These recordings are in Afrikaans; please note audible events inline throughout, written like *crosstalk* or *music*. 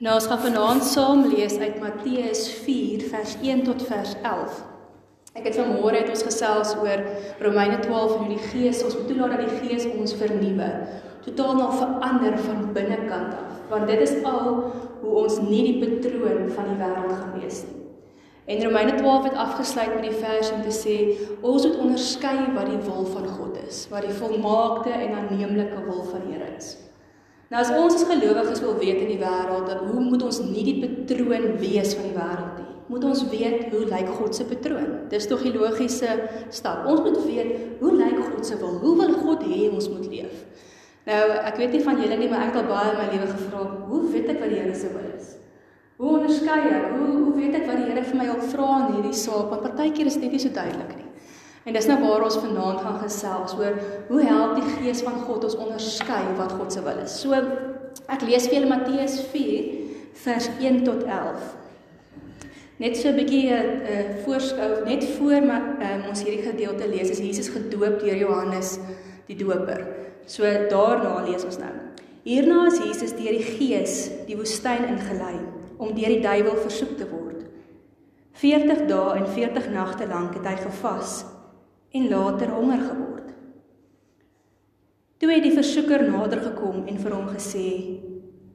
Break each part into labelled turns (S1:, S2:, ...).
S1: Nou ons gaan vanaand saam lees uit Matteus 4 vers 1 tot vers 11. Ek het vanmôre het ons gesels oor Romeine 12 en hoe die Gees ons moet toelaat dat die Gees ons vernuwe, totaal nou verander van binnekant af, want dit is al hoe ons nie die patroon van die wêreld gaan wees nie. En Romeine 12 het afgesluit met die vers om te sê ons moet onderskei wat die wil van God is, wat die volmaakte en aanneemlike wil van Here is. Nou as ons as gelowiges wil weet in die wêreld dat hoe moet ons nie die patroon wees van die wêreld nie. Moet ons weet hoe lyk God se patroon? Dis tog die logiese stap. Ons moet weet hoe lyk God se wil? Hoe wil God hê ons moet leef? Nou, ek weet nie van julle nie, maar ek het al baie in my lewe gevra, hoe weet ek wat die Here se wil is? Hoe onderskei ek? Hoe hoe weet ek wat die Here vir my wil vra in hierdie saak? Want partykeer is dit nie so duidelik nie. En dis nou waar ons vanaand gaan gesels oor hoe help die gees van God ons onderskei wat God se wil is. So ek lees vir julle Matteus 4 vers 1 tot 11. Net so 'n bietjie 'n uh, uh, voorskou net voor maar um, ons hierdie gedeelte lees is Jesus gedoop deur Johannes die Doper. So daarna lees ons nou. Hierna is Jesus deur die Gees die woestyn ingelei om deur die duiwel versoek te word. 40 dae en 40 nagte lank het hy gevas en later honger geword. Toe het die versoeker nader gekom en vir hom gesê: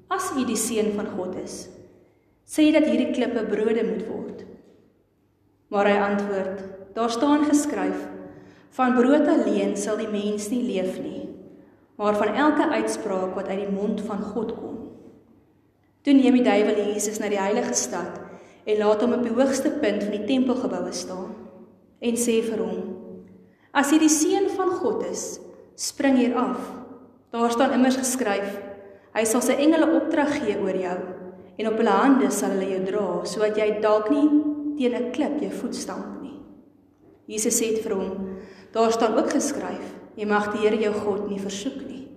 S1: "As u die seun van God is, sê dat hierdie klippe brode moet word." Maar hy antwoord: "Daar staan geskryf: Van brood alleen sal die mens nie leef nie, maar van elke uitspraak wat uit die mond van God kom." Toe neem die duiwel Jesus na die heilige stad en laat hom op die hoogste punt van die tempelgeboue staan en sê vir hom: As jy die seun van God is, spring hier af. Daar staan immers geskryf: Hy sal sy engele opdrag gee oor jou en op hulle hande sal hulle jou dra sodat jy dalk nie teen 'n klip jou voet stamp nie. Jesus sê vir hom: Daar staan ook geskryf: Jy mag die Here jou God nie versoek nie.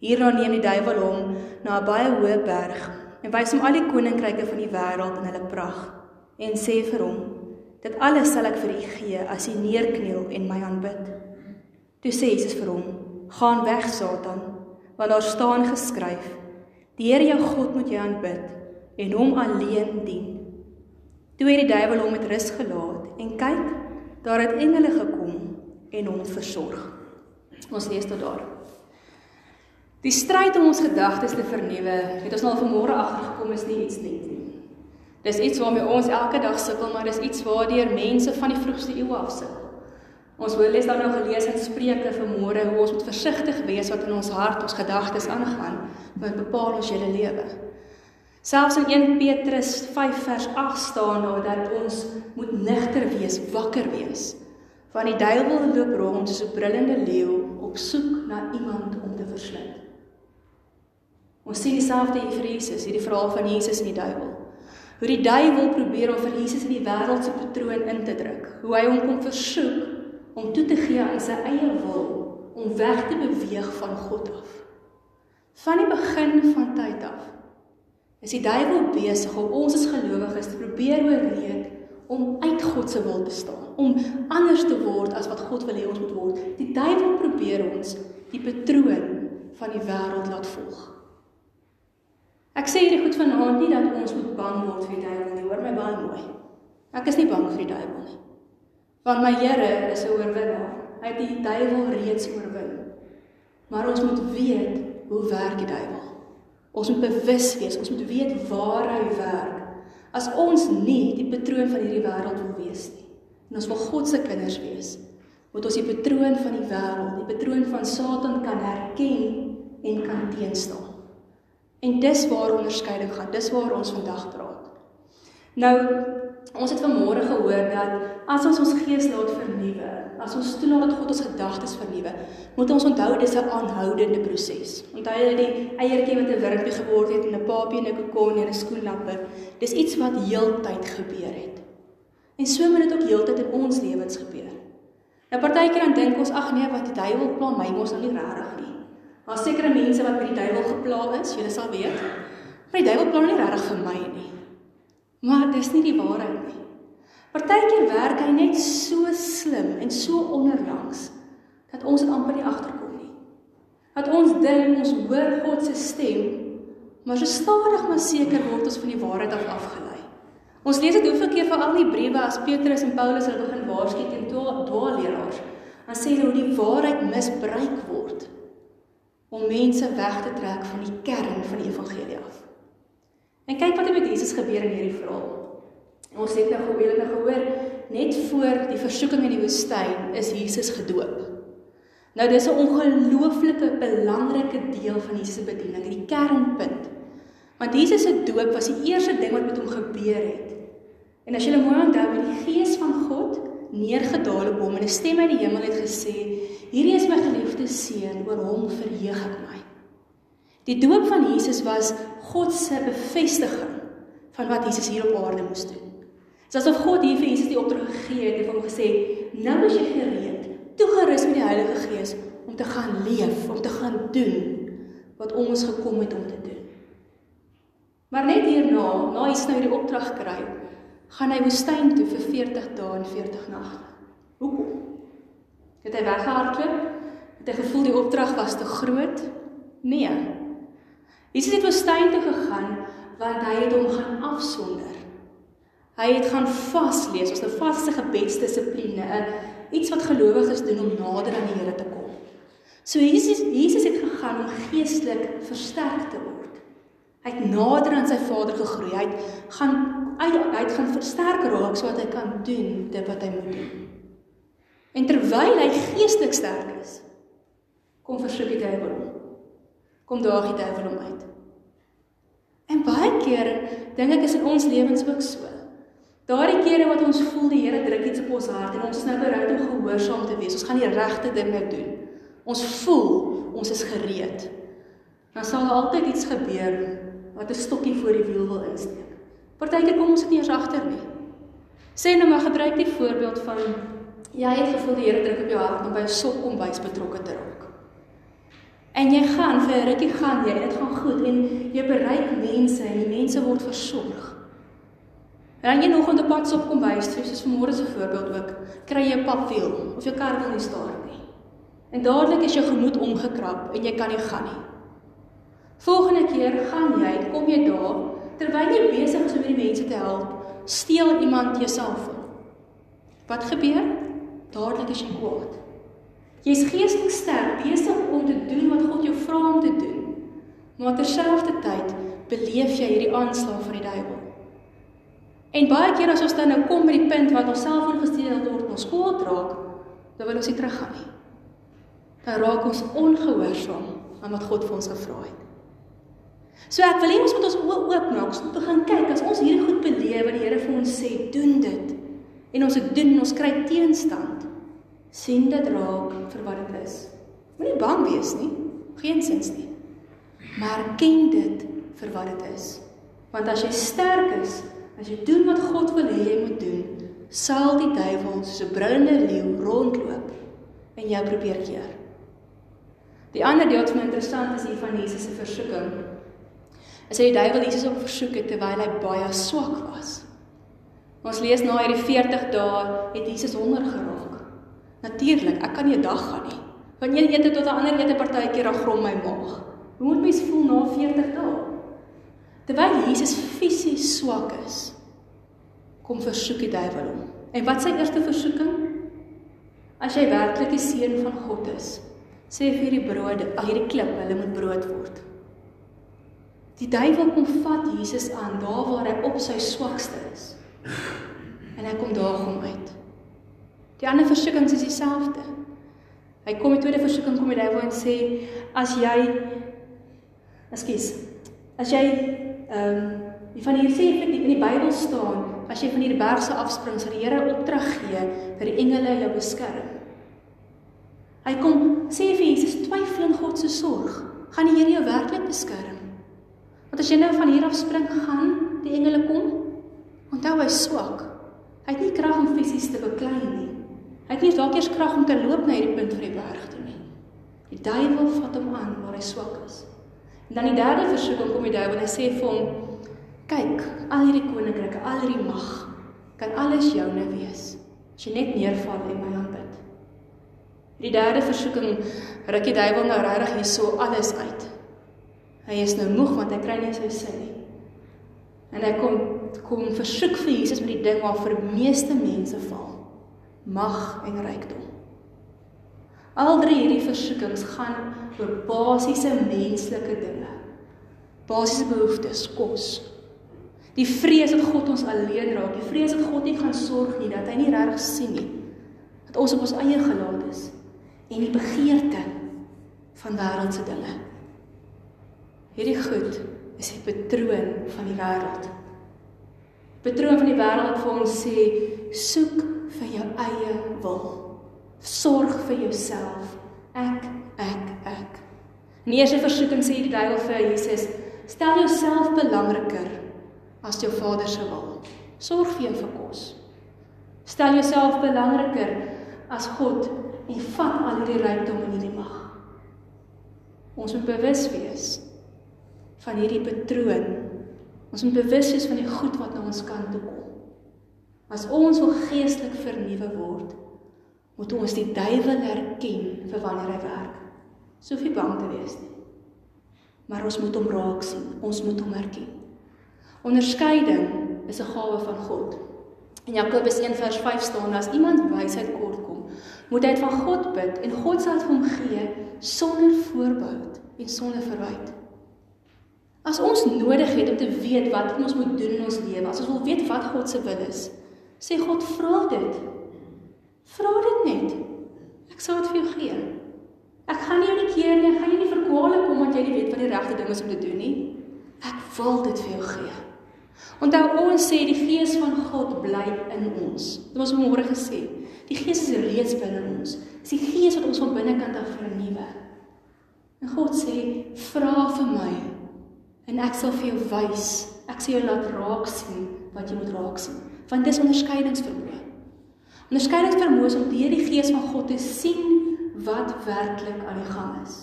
S1: Hierna neem die duiwel hom na 'n baie hoë berg en wys hom al die koninkryke van die wêreld in hulle pragt en sê vir hom: Dit alles sal ek vir u gee as u neerkniel en my aanbid. Toe sê Jesus vir hom: "Gaan weg, Satan, want daar staan geskryf: Die Here jou God moet jy aanbid en hom alleen dien." Toe het die duiwel hom met rus gelaat en kyk, daar het engele gekom en hom versorg. Ons lees tot daar. Die stryd om ons gedagtes te vernuwe, het ons nou vanmôre agtergekom is nie iets net nie. Dis iets waarmee ons elke dag sukkel, maar dis iets waardeur mense van die vroegste eeue af sukkel. Ons wil lees dan nou gelees in Spreuke vanmôre hoe ons moet versigtig wees wat in ons hart, ons gedagtes aangaan, want bepaal ons hele lewe. Selfs in 1 Petrus 5 vers 8 staan daar dat ons moet nigter wees, wakker wees. Want die duiwel loop rond soos 'n brullende leeu op soek na iemand om te verslind. Ons sien dieselfde hier vir Jesus, hierdie verhaal van Jesus en die duiwel hoe die duiwel probeer om vir Jesus in die wêreld se patroon in te druk. Hoe hy hom kom versoek om toe te gee aan sy eie wil om weg te beweeg van God af. Van die begin van tyd af is die duiwel besig om ons as gelowiges te probeer oorreed om uit God se wil te staan, om anders te word as wat God wil hê ons moet word. Die duiwel probeer ons die patroon van die wêreld laat volg. Ek sê hierdie goed vanaand nie dat ons moet bang word vir die duiwel nie. Hoor my baie mooi. Ek is nie bang vir die duiwel nie. Want my Here is 'n oorwinnaar. Hy het die duiwel reeds oorwin. Maar ons moet weet hoe werk die duiwel. Ons moet bewus wees, ons moet weet waar hy werk. As ons nie die patroon van hierdie wêreld wil wees nie, en ons wil God se kinders wees, moet ons die patroon van die wêreld, die patroon van Satan kan herken en kan teenstaan. En dis waar onderskeiding gaan. Dis waar ons vandag praat. Nou, ons het vanmôre gehoor dat as ons ons gees laat vernuwe, as ons toelaat dat God ons gedagtes vernuwe, moet ons onthou dis 'n aanhoudende proses. Onthou jy die eiertjie wat 'n wurmpie geword het en 'n papie en 'n kokon en 'n skoenlapper? Dis iets wat heeltyd gebeur het. En so moet dit ook heeltyd in ons lewens gebeur. Nou partykeer dan dink ons ag nee, wat die duiwel pla my mos nou nie regtig nie. Daar sekere mense wat met die duiwel gepla is, jy sal weet. Maar die duiwel pla nie regtig vir my nie. Maar dis nie die waarheid nie. Partykeer werk hy net so slim en so onderlangs dat ons amper nie agterkom nie. Dat ons dink ons hoor God se stem, Maar so stadig maar seker word ons van die waarheid af afgelei. Ons lees dit hoeveel keer vir al die briewe as Petrus en Paulus hulle begin waarsku teen dwaalleraars. Dan sê hulle hoe die waarheid misbruik word om mense weg te trek van die kern van die evangelie af. En kyk wat het met Jesus gebeur in hierdie verhaal. Ons het nou gehoor, nou gehoor net voor die versoeking in die woestyn is Jesus gedoop. Nou dis 'n ongelooflike belangrike deel van Jesus se bediening, die kernpunt. Want Jesus se doop was die eerste ding wat met hom gebeur het. En as jy mooi onthou, het die Gees van God neergedaal op hom en 'n stem uit die hemel het gesê: "Hierdie is my geliefde seun, oor hom verheug ek my." Die doop van Jesus was God se bevestiging van wat Jesus hier op aarde moes doen. Dit is asof God hier vir Jesus die opdrag gegee het en hom gesê: "Nou is jy gereed, toegerus met die Heilige Gees om te gaan leef, om te gaan doen wat ons gekom het om te doen." Maar net hierna, na hy nou hierdie opdrag kry, gaan hy woestyn toe vir 40 dae en 40 nagte. Hoekom? Het hy weggehardloop? Het hy gevoel die opdrag was te groot? Nee. Jesus het woestyn toe gegaan want hy het hom gaan afsonder. Hy het gaan vas lees, ons 'n vaste gebedsdissipline, iets wat gelowiges doen om nader aan die Here te kom. So Jesus Jesus het gegaan om geestelik versterk te word. Hy het nader aan sy Vader gegroei. Hy het gaan hy, hy het gaan versterk raak sodat hy kan doen dit wat hy moet doen. En terwyl hy geestelik sterk is, kom versoek die duiwel hom. Kom daag die duiwel hom uit. En baie keer dink ek is in ons lewens ook so. Daardie kere wat ons voel die Here druk iets op ons hart en ons is nou bereid om gehoorsaam te wees. Ons gaan die regte dinge doen. Ons voel ons is gereed. Dan sal altyd iets gebeur wat 'n stokkie voor die wiel wil insteek. Partykeer kom ons dit nie eens agter nie. Sê nou maar gebruik die voorbeeld van jy het gevoel die Here druk op jou hart om by 'n sokkombuis betrokke te raak. En jy gaan vir 'n rukkie gaan jy, dit gaan goed en jy bereik mense en die mense word versorg. En dan jy nog op 'n pad sokkombuis, soos vanmôre se voorbeeld ook, kry jy 'n papwiel of jou kar wil nie staar nie. En dadelik is jou gemoed omgekrap en jy kan nie gaan nie. Volgende keer gaan jy, kom jy daar, terwyl jy besig is om hierdie mense te help, steel iemand jou selfoon. Wat gebeur? Dadelik is jy kwaad. Jy's geestelik sterk, besig om te doen wat God jou vra om te doen. Maar terselfdertyd beleef jy hierdie aanslag van die duiwel. En baie keer as ons dan nou kom by die punt wat ons selfoon gesteel word, ons kwaad raak, dan wil ons nie teruggaan nie. Dan raak ons ongehoorsaam aan wat God vir ons gevra het. So ek wil hê ons moet ons oë oopmaak, ons moet begin kyk as ons hierdie goed beleef wat die Here vir ons sê, doen dit. En ons dit doen, ons kry teenstand. sien dit raak vir wat dit is. Moenie bang wees nie, geensins nie. Maar ken dit vir wat dit is. Want as jy sterk is, as jy doen wat God wil hê jy moet doen, sal die duiwel so 'n brullende leeu rondloop en jou probeer keer. Die ander deel wat my interessant is hier van Jesus se versoeking is hy die duiwel Jesus op versoek het terwyl hy baie swak was. Ons lees na hierdie 40 dae het Jesus honger geraak. Natuurlik, ek kan nie 'n dag gaan nie. Van een ete tot 'n ander ete partykeer dan grom my maag. Hoe moet mens voel na 40 dae? Terwyl Jesus fisies swak is, kom versoek die duiwel hom. En wat sy eerste versoeking? As jy werklik die seun van God is, sê vir hierdie brode, ag hierdie klip, hulle moet brood word. Die duiwel kom vat Jesus aan daar waar hy op sy swakste is. En hy kom daar hom uit. Die ander versoekings is dieselfde. Hy kom met tweede versoeking kom die duiwel en sê as jy Ekskuus. As jy ehm um, van hier sê in die, in die Bybel staan, as jy van hierdie berg se afspring, sal die Here opdrag gee dat die engele jou beskerm. Hy kom sê vir Jesus twyfel in God se sorg. Gaan die Here jou werklik beskerm? Want as jy nou van hier af spring gaan, die engele kom, onthou hy swak. Hy het nie krag om fisies te beklei nie. Hy het nie dalk eers krag om te loop na hierdie punt van die berg toe nie. Die duiwel vat hom aan waar hy swak is. En dan die derde versoeking kom die duiwel en hy sê vir hom: "Kyk, al hierdie koninkryke, al hierdie mag, kan alles joune wees as jy net neerval en my aanbid." Die derde versoeking ruk die duiwel nou regtig hierso alles uit. Hy is nou moeg want hy kry nie sy sin nie. En hy kom kom versoek vir Jesus met die ding waar vir meeste mense val. Mag en rykdom. Al drie hierdie versoekings gaan oor basiese menslike dinge. Basiese behoeftes, kos. Die vrees dat God ons alleen raak, die vrees dat God nie gaan sorg nie, dat hy nie regtig sien nie. Dat ons op ons eie gelaat is en die begeerte van wêreldse dinge. Hierdie goed is die patroon van die wêreld. Patroon van die wêreld wat vir ons sê soek vir jou eie wil. Sorg vir jouself. Ek, ek, ek. In die eerste versoeking sê die duiwel vir Jesus: "Stel jouself belangriker as jou Vader se wil. Sorg vir jou vir kos. Stel jouself belangriker as God en vat al hierdie rykdom en hierdie mag." Ons moet bewus wees van hierdie patroon. Ons moet bewus wees van die goed wat na ons kant toe kom. As ons wil geestelik vernuwe word, moet ons die duiwel erken vir wanneer hy werk. Sofie bang te wees nie. Maar ons moet hom raak sien. Ons moet hom erken. Onderskeiding is 'n gawe van God. In Jakobus 1:5 staan: As iemand wysheid kort kom, moet hy dit van God bid en God sal dit vir hom gee sonder voorbehoud en sonder verwyte. As ons nodig het om te weet wat ons moet doen in ons lewe, as ons wil weet wat God se wil is, sê God vra dit. Vra dit net. Ek sal dit vir jou gee. Ek gaan nie jou nie keer nie, ek gaan jou nie verkwale kom omdat jy nie weet wat die regte ding is om te doen nie. Ek wil dit vir jou gee. Onthou ons sê die gees van God bly in ons. Dit was môre gesê. Die gees is reeds binne ons. Dis die gees wat ons van binnekant af vernuwe. En God sê, "Vra vir my en ek sal vir jou wys. Ek sal jou laat raak sien wat jy moet raak sien. Want dis onderskeidingsvermoë. Onderskeidingsvermoë is om deur die gees van God te sien wat werklik aan die gang is.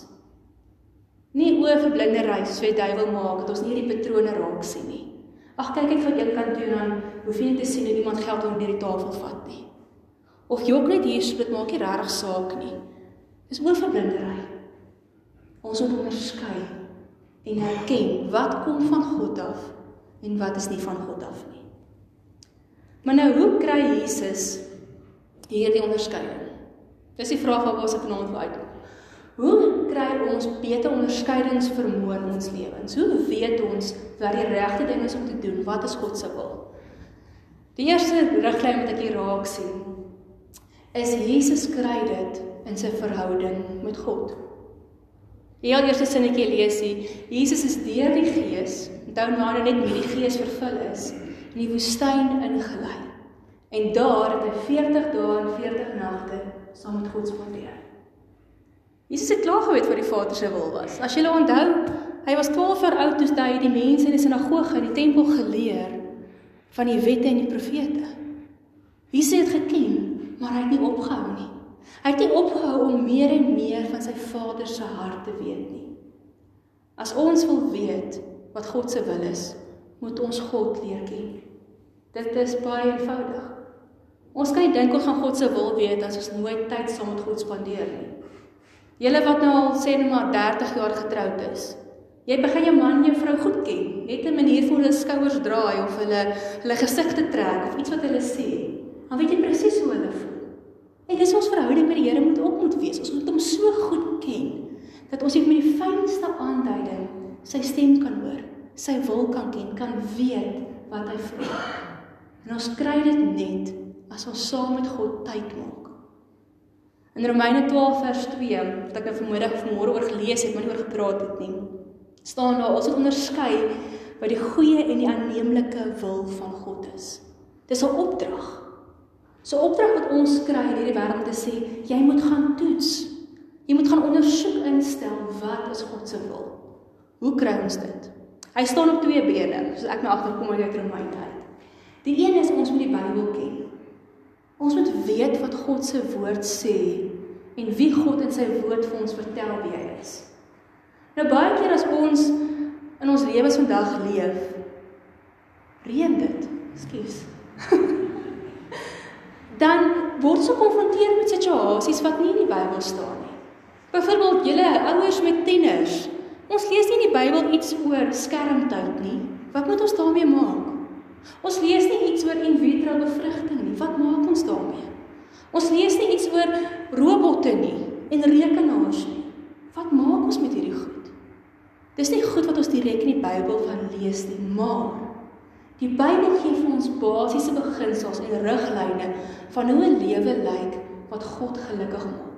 S1: Nie oë vir blinde reis so die duiwel maak dat ons nie die patrone raak sien nie. Ag kyk ek van een kant toe en dan hoef jy net te sien hoe iemand geld onder die tafel vat nie. Of jok net hier so dit maak nie regtig saak nie. Dis oë vir blindery. Ons moet onderskei en erken wat kom van God af en wat is nie van God af nie. Maar nou hoe kry Jesus hierdie onderskeiding? Dis die vraag wat ons vanaand wil uitkom. Hoe kry ons beter onderskeidingsvermoë in ons lewens? Hoe weet ons wat die regte ding is om te doen? Wat is God se wil? Die eerste riglyn wat ek hier raak sien is Jesus kry dit in sy verhouding met God. Die heel eerste sinnetjie lees hier. Jesus is deur die Gees, onthou nou net met die Gees vervul is, in die woestyn ingelei. En daar het hy 40 dae en 40 nagte saam met God spandeer. Jesus het klaar geweet wat die Vader se wil was. As jy onthou, hy was 12 jaar oud toe hy die mense in die sinagoge in die tempel geleer van die wette en die profete. Jesus het geken, maar hy het nie opgehou nie. Hy het nie opgehou om meer en meer van sy Vader se hart te weet nie. As ons wil weet wat God se wil is, moet ons God leer ken. Dit is baie eenvoudig. Ons kan nie dink ons gaan God se wil weet as ons nooit tyd saam met God spandeer nie. Julle wat nou al sê net maar 30 jaar getroud is. Jy begin jou man en jou vrou goed ken, net 'n manier vir hulle skouers draai of hulle hulle gesigte trek of iets wat hulle sê. Dan weet jy presies hoe hulle voel. En dis ons verhouding met die Here moet ook moet wees. Ons moet hom so goed ken dat ons net met die fynste aanduiding sy stem kan hoor, sy wil kan ken, kan weet wat hy vra. En ons kry dit net as ons saam met God tyd maak. In Romeine 12 vers 2, wat ek nou vanmiddag vanmôre oor gelees het, maar nie oor gepraat het nie, staan daar ons moet onderskei wat die goeie en die aanneemlike wil van God is. Dis 'n opdrag. So opdrag wat ons kry in hierdie wêreld te sê, jy moet gaan toets. Jy moet gaan ondersoek instel wat is God se wil. Hoe kry ons dit? Hy staan op twee bene, soos ek my agterkom uit Romeine uit. Die een is ons moet die Bybel ken. Ons moet weet wat God se woord sê en wie God in sy woord vir ons vertel wie hy is. Nou baie keer as ons in ons lewens vandag leef, reën dit. Ekskuus. *laughs* dan word jy gekonfronteer met situasies wat nie in die Bybel staan nie. Byvoorbeeld, julle ouers met tieners, Ons lees nie in die Bybel iets oor skermtyd nie. Wat moet ons daarmee maak? Ons lees nie iets oor in vitro bevrugting nie. Wat maak ons daarmee? Ons lees nie iets oor robotte nie en rekenaars nie. Wat maak ons met hierdie goed? Dis nie goed wat ons direk in die Bybel van lees nie, maar die Bybel gee vir ons basiese beginsels en riglyne van hoe 'n lewe lyk wat God gelukkig maak.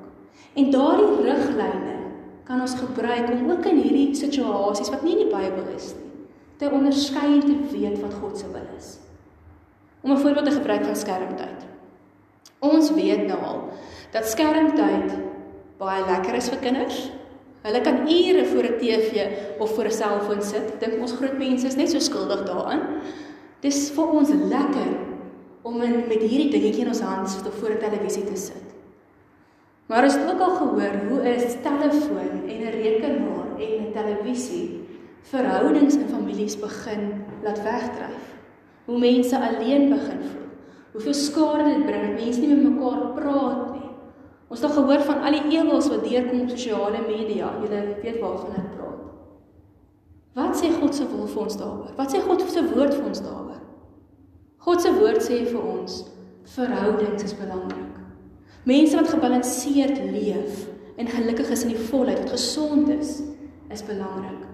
S1: En daardie riglyne kan ons gebruik om ook in hierdie situasies wat nie in die Bybel is nie, te onderskei en te weet wat God se wil is. Om 'n voorbeeld te gebruik van skermtyd. Ons weet nou al dat skermtyd baie lekker is vir kinders. Hulle kan ure voor 'n TV of voor 'n selfoon sit. Dink ons groot mense is net so skuldig daaraan. Dis vir ons lekker om in, met hierdie dingetjie in ons hand so voor 'n televisie te sit. Maar as jy ook al gehoor hoe 'n telefoon en 'n rekenaar en 'n televisie verhoudings in families begin laat wegdryf. Hoe mense alleen begin voel. Hoeveel skade dit bring dat mense nie met mekaar praat nie. Ons het gehoor van al die ewels wat deurkom op sosiale media. Julle weet waarvan ek praat. Wat sê God se wil vir ons daaroor? Wat sê God se woord vir ons daaroor? God se woord sê vir ons verhoudings is belangrik. Mense wat gebalanseerd leef en gelukkig is in die volheid, wat gesond is, is belangrik.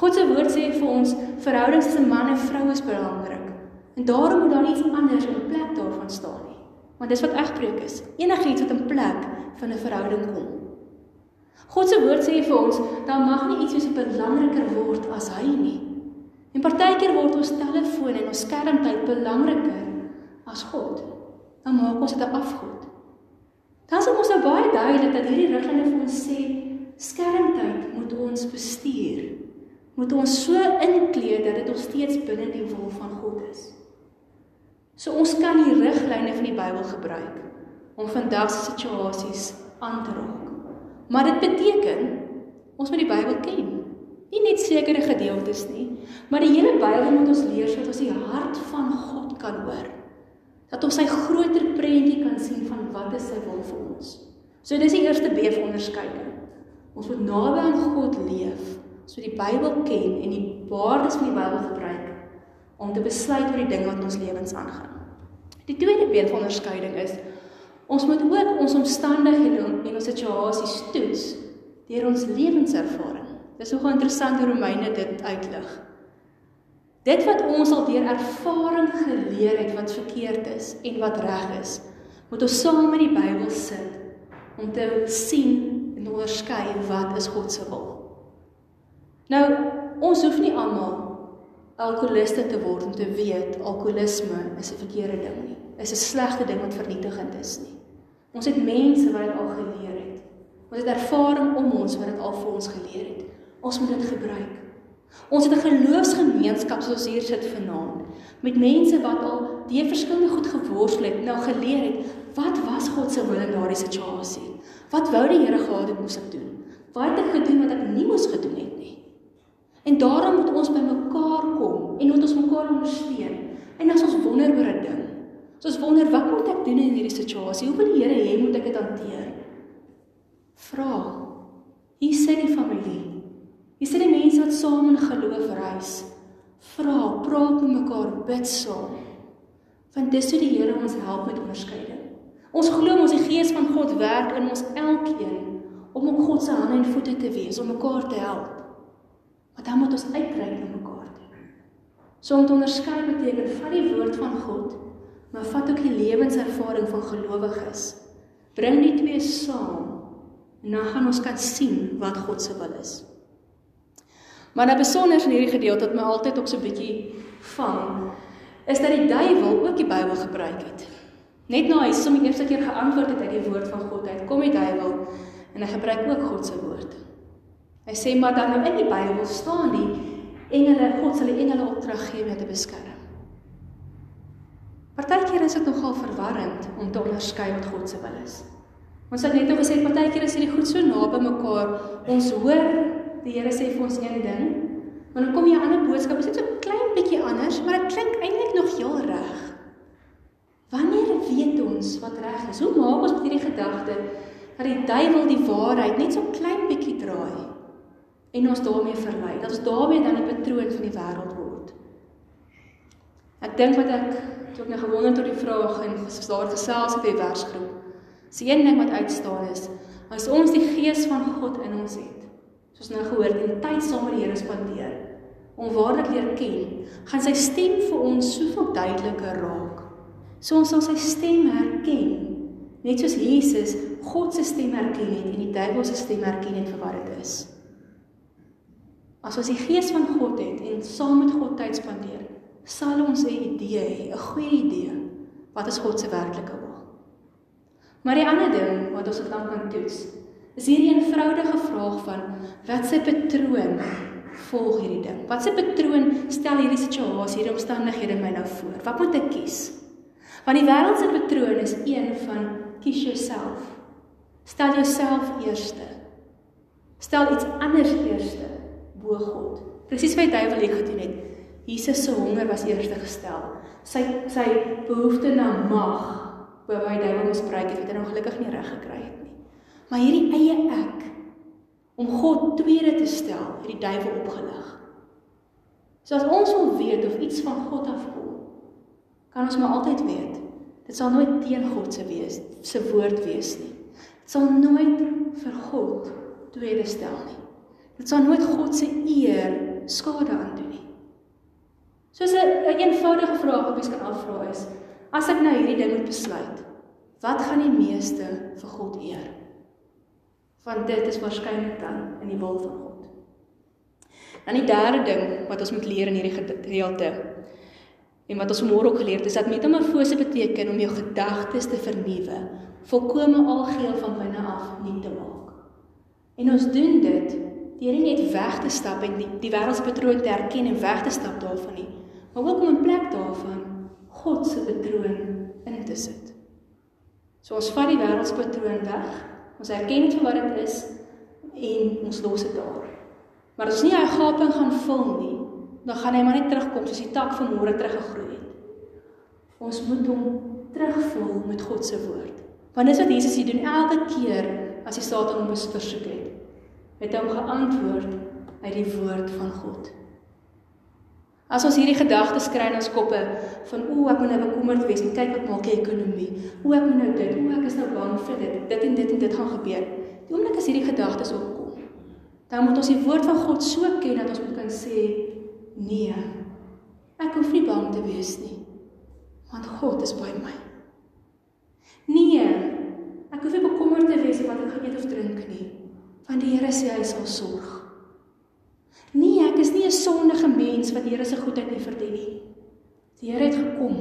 S1: God se woord sê vir ons verhoudings tussen man en vrou is belangrik. En daarom moet daar iets anders in plek daarvan staan nie. Want dis wat egbreek is. Enigiets wat in plek van 'n verhouding kom. God se woord sê vir ons daar mag nie iets soos belangriker word as hy nie. En partykeer word ons telefoon en ons skermtyd belangriker as God. Dan maak ons dit 'n afgod. Dan is ons nou baie duidelik dat hierdie riglyne vir ons sê skermtyd moet ons bestuur moet ons so inkleed dat dit nog steeds binne die wil van God is. So ons kan die riglyne van die Bybel gebruik om vandag se situasies aan te raak. Maar dit beteken ons moet die Bybel ken. Nie net sekere gedeeltes nie, maar die hele Bybel moet ons leer sodat ons die hart van God kan hoor. Dat ons sy groter prentjie kan sien van wat is sy wil vir ons. So dis die eerste B van onderskeiding. Ons moet naby aan God leef so die Bybel ken en die waardes van die Bybel gebruik om te besluit oor die dinge wat in ons lewens aangaan. Die tweede been van onderskeiding is ons moet ook ons omstandighede en ons situasies toets deur ons lewenservaring. Dis nogal interessant hoe Romeine dit uitlig. Dit wat ons al deur ervaring geleer het wat verkeerd is en wat reg is, moet ons saam met die Bybel sit om te sien en onderskei wat is God se wil. Nou, ons hoef nie almal alkoholiste te word om te weet alkoholisme is 'n verkeerde ding nie. Is 'n slegte ding wat vernietigend is nie. Ons het mense wat dit al geleer het. Ons het ervaring om ons wat dit al vir ons geleer het. Ons moet dit gebruik. Ons het 'n geloofsgemeenskap soos hier sit vanaand met mense wat al die verskillende goed geworstel het, nou geleer het wat was God se wil in daardie situasie? Wat wou die Here gehad het moes ek doen? Wat het ek gedoen wat ek nie moes gedoen het nie? En daarom moet ons by mekaar kom en moet ons mekaar ondersteun. En as ons wonder oor 'n ding, as ons wonder wat moet ek doen in hierdie situasie? Hoe wil die Here hê moet ek dit hanteer? Vra. Hier sê die familie. Hier sê die mense wat saam in geloof reis. Vra, praat met mekaar, bid saam. Want dis hoe die Here ons help met onderskeiding. Ons glo ons die Gees van God werk in ons elkeen om op God se hande en voete te wees, om mekaar te help. Maar dan moet ons uitreik na mekaar toe. So om te onderskei beteken vat die woord van God, maar vat ook die lewenservaring van gelowiges. Bring die twee saam en dan gaan ons kan sien wat God se wil is. Maar nou besonder in hierdie gedeelte wat my altyd ook so 'n bietjie vang, is dat die duiwel ook die Bybel gebruik het. Net na hy sommer eerste keer geantwoord het uit die woord van God uit, kom die duiwel en hy gebruik ook God se woord. Hy sê maar dan nou in die Bybel staan die engele, God sal die engele opdrag gee om te beskerm. Partykeer is dit nogal verwarrend om te onderskei wat God se wil is. Ons het net nou gesê partykeer is hierdie goed so naby mekaar. Ons hoor die Here sê vir ons een ding, maar dan kom jy 'n ander boodskap, dit is so klein bietjie anders, maar dit klink eintlik nog heel reg. Wanneer weet ons wat reg is? Hoe maak ons met hierdie gedagte dat die duiwel die waarheid net so klein bietjie draai? en ons daarmee verlei. Dat ons daarmee dan die patroon van die wêreld word. Ek dink wat ek ek nou gewonder tot die vraag en daar gesels het by versgroep. Dis een ding wat uitstaan is as ons die gees van God in ons het. Soos nou gehoor en tyd saam met die Here spandeer om waarlik leer ken, gaan sy stem vir ons soveel duideliker raak. So ons sal sy stem herken, net soos Jesus God se stem herken het en die duiwel se stem herken het vir wat dit is. As ons die gees van God het en saam met God tyd spandeer, sal ons 'n idee hê, 'n goeie idee wat is God se werklike wil. Maar die ander ding wat ons dan kan toets, is hierdie eenvoudige vraag van wat se patroon volg hierdie ding? Wat se patroon stel hierdie situasie, hierdie omstandighede my nou voor? Wat moet ek kies? Want die wêreld se patroon is een van kies jouself. Stel jouself eerste. Stel iets anders eerste bo God. Presies wat die duiwel hier gedoen het. Jesus se honger was eerste gestel. Sy sy behoefte na mag wat die duiwel misbruik het, het hy nog gelukkig nie reg gekry het nie. Maar hierdie eie ek om God tweede te stel, het die duiwel opgelig. So as ons wil weet of iets van God afkom, kan ons maar altyd weet, dit sal nooit teen God se wees, se woord wees nie. Dit sal nooit vir God tweede stel nie. Dit sal nooit God se eer skade aandoen nie. Soos 'n een, eenvoudige vraag wat mens kan afvra is: As ek nou hierdie ding moet besluit, wat gaan die meeste vir God eer? Want dit is waarskynlik dan in die wil van God. Dan die derde ding wat ons moet leer in hierdie gedeelte en wat ons môre ook geleer het, is dat metamorfose beteken om jou gedagtes te vernuwe, volkome algeheel van binne af nuut te maak. En ons doen dit deur nie net weg te stap en die, die wêreldspatroon te erken en weg te stap daarvan nie, maar ook om in plek daarvan God se patroon in te sit. So ons vat die wêreldspatroon weg, ons erken dit vir wat dit is en ons los dit daar. Maar as ons nie hy gaping gaan vul nie, dan gaan hy maar net terugkom soos die tak van môre teruggegroei het. Ons moet hom terugvul met God se woord. Want dis wat Jesus hier doen elke keer as die Satan hom versoek het het hom geantwoord uit die woord van God. As ons hierdie gedagtes kry in ons koppe van o, ek moet nou bekommerd wees en kyk wat maak die ekonomie. O, ek moet nou dit, o, ek is nou bang vir dit. Dit en dit en dit gaan gebeur. Die oomblik as hierdie gedagtes opkom, dan moet ons die woord van God so ken dat ons moet kan sê nee. Ek hoef nie bang te wees nie. Want God is by my. Nee. Ek hoef nie bekommerd te wees oor wat ek gaan eet of drink nie want die Here sê hy sal sorg. Nee, ek is nie 'n sondige mens wat Here se goedheid nie verdien nie. Die Here het gekom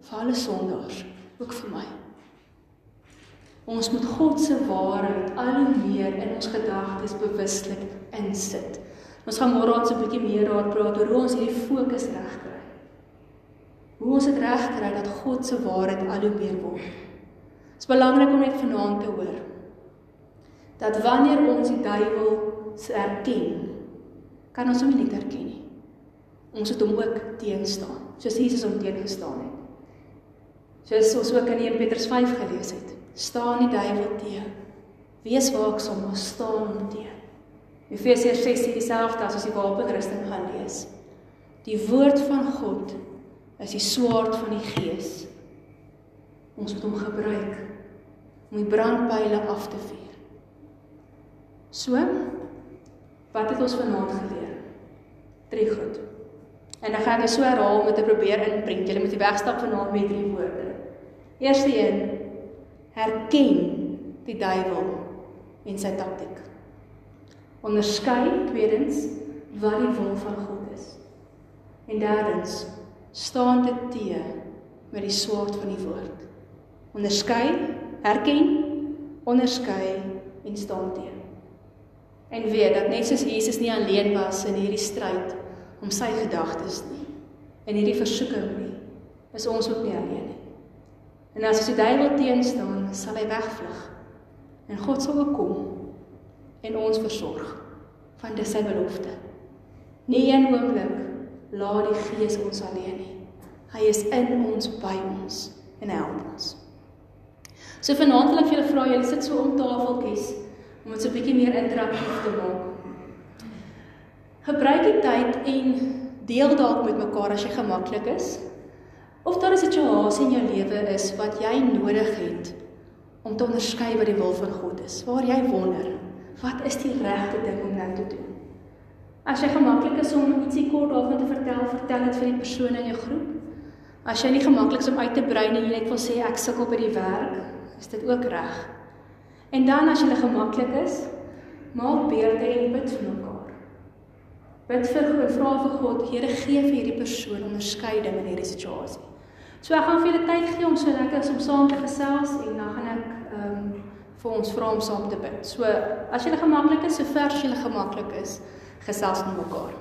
S1: vir alle sondaars, ook vir my. Ons moet God se waarheid al hoe meer in ons gedagtes bewuslik insit. Ons gaan môre aan so 'n bietjie meer daar praat oor hoe ons hierdie fokus reg kry. Hoe ons dit reg kry dat God se waarheid al hoe meer word. Dit is belangrik om net vanaand te hoor dat wanneer ons die duiwel erken, kan ons hom nie net erken nie. Ons moet hom ook teenstaan, soos Jesus hom teengestaan het. Soos ons ook in 1 Petrus 5 gelees het. Staan die duiwel teen. Wees waaksaam, maar staan hom teen. Efesiërs 6 sê dieselfde as ons die wapenrusting gaan lees. Die woord van God is die swaard van die gees. Ons moet hom gebruik om die brandpyle af te vuur. So, wat het ons vanaand geleer? Drie goed. En dan gaan ek so herhaal om te probeer inprent. Jy moet die wegstap vanaand met drie woorde. Eerste een: herken die duiwel en sy taktik. Onderskei tweedens wat die wil van God is. En derdens: staan dit te met die swaard van die woord. Onderskei, herken, onderskei en staan teen en weet dat net soos Jesus nie alleen was in hierdie stryd om sy gedagtes nie en hierdie versoeking nie, is ons ook nie alleen nie. En as die duiwel teenstaan, sal hy wegvlug. En God sal kom en ons versorg van dis sy belofte. Nie een oomblik laat die Gees ons alleen nie. Hy is in ons by ons en help ons. So vanaand wil ek vir julle vra, julle sit so om tafeltjies om dit so 'n bietjie meer interaktief te maak. Gebruik die tyd en deel dalk met mekaar as jy gemaklik is. Of daar 'n situasie in jou lewe is wat jy nodig het om te onderskei wat die wil van God is. Waar jy wonder, wat is die regte ding om nou te doen? As jy gemaklik is om ietsie kort daarvan te vertel, vertel dit vir die persoon in jou groep. As jy nie gemaklik is om uit te brei nie, jy net wil sê ek sukkel by die werk, is dit ook reg. En dan as jy gemaklik is, maak beurte en bid vir mekaar. Bid vir God, vra vir God, Here gee vir hierdie persoon onderskeiding in hierdie situasie. So ek gaan vir julle tyd gee om so lekker om saam te gesels en dan gaan ek ehm um, vir ons vra om saam te bid. So as jy gemaklik is, so ver as jy gemaklik is, gesels met mekaar.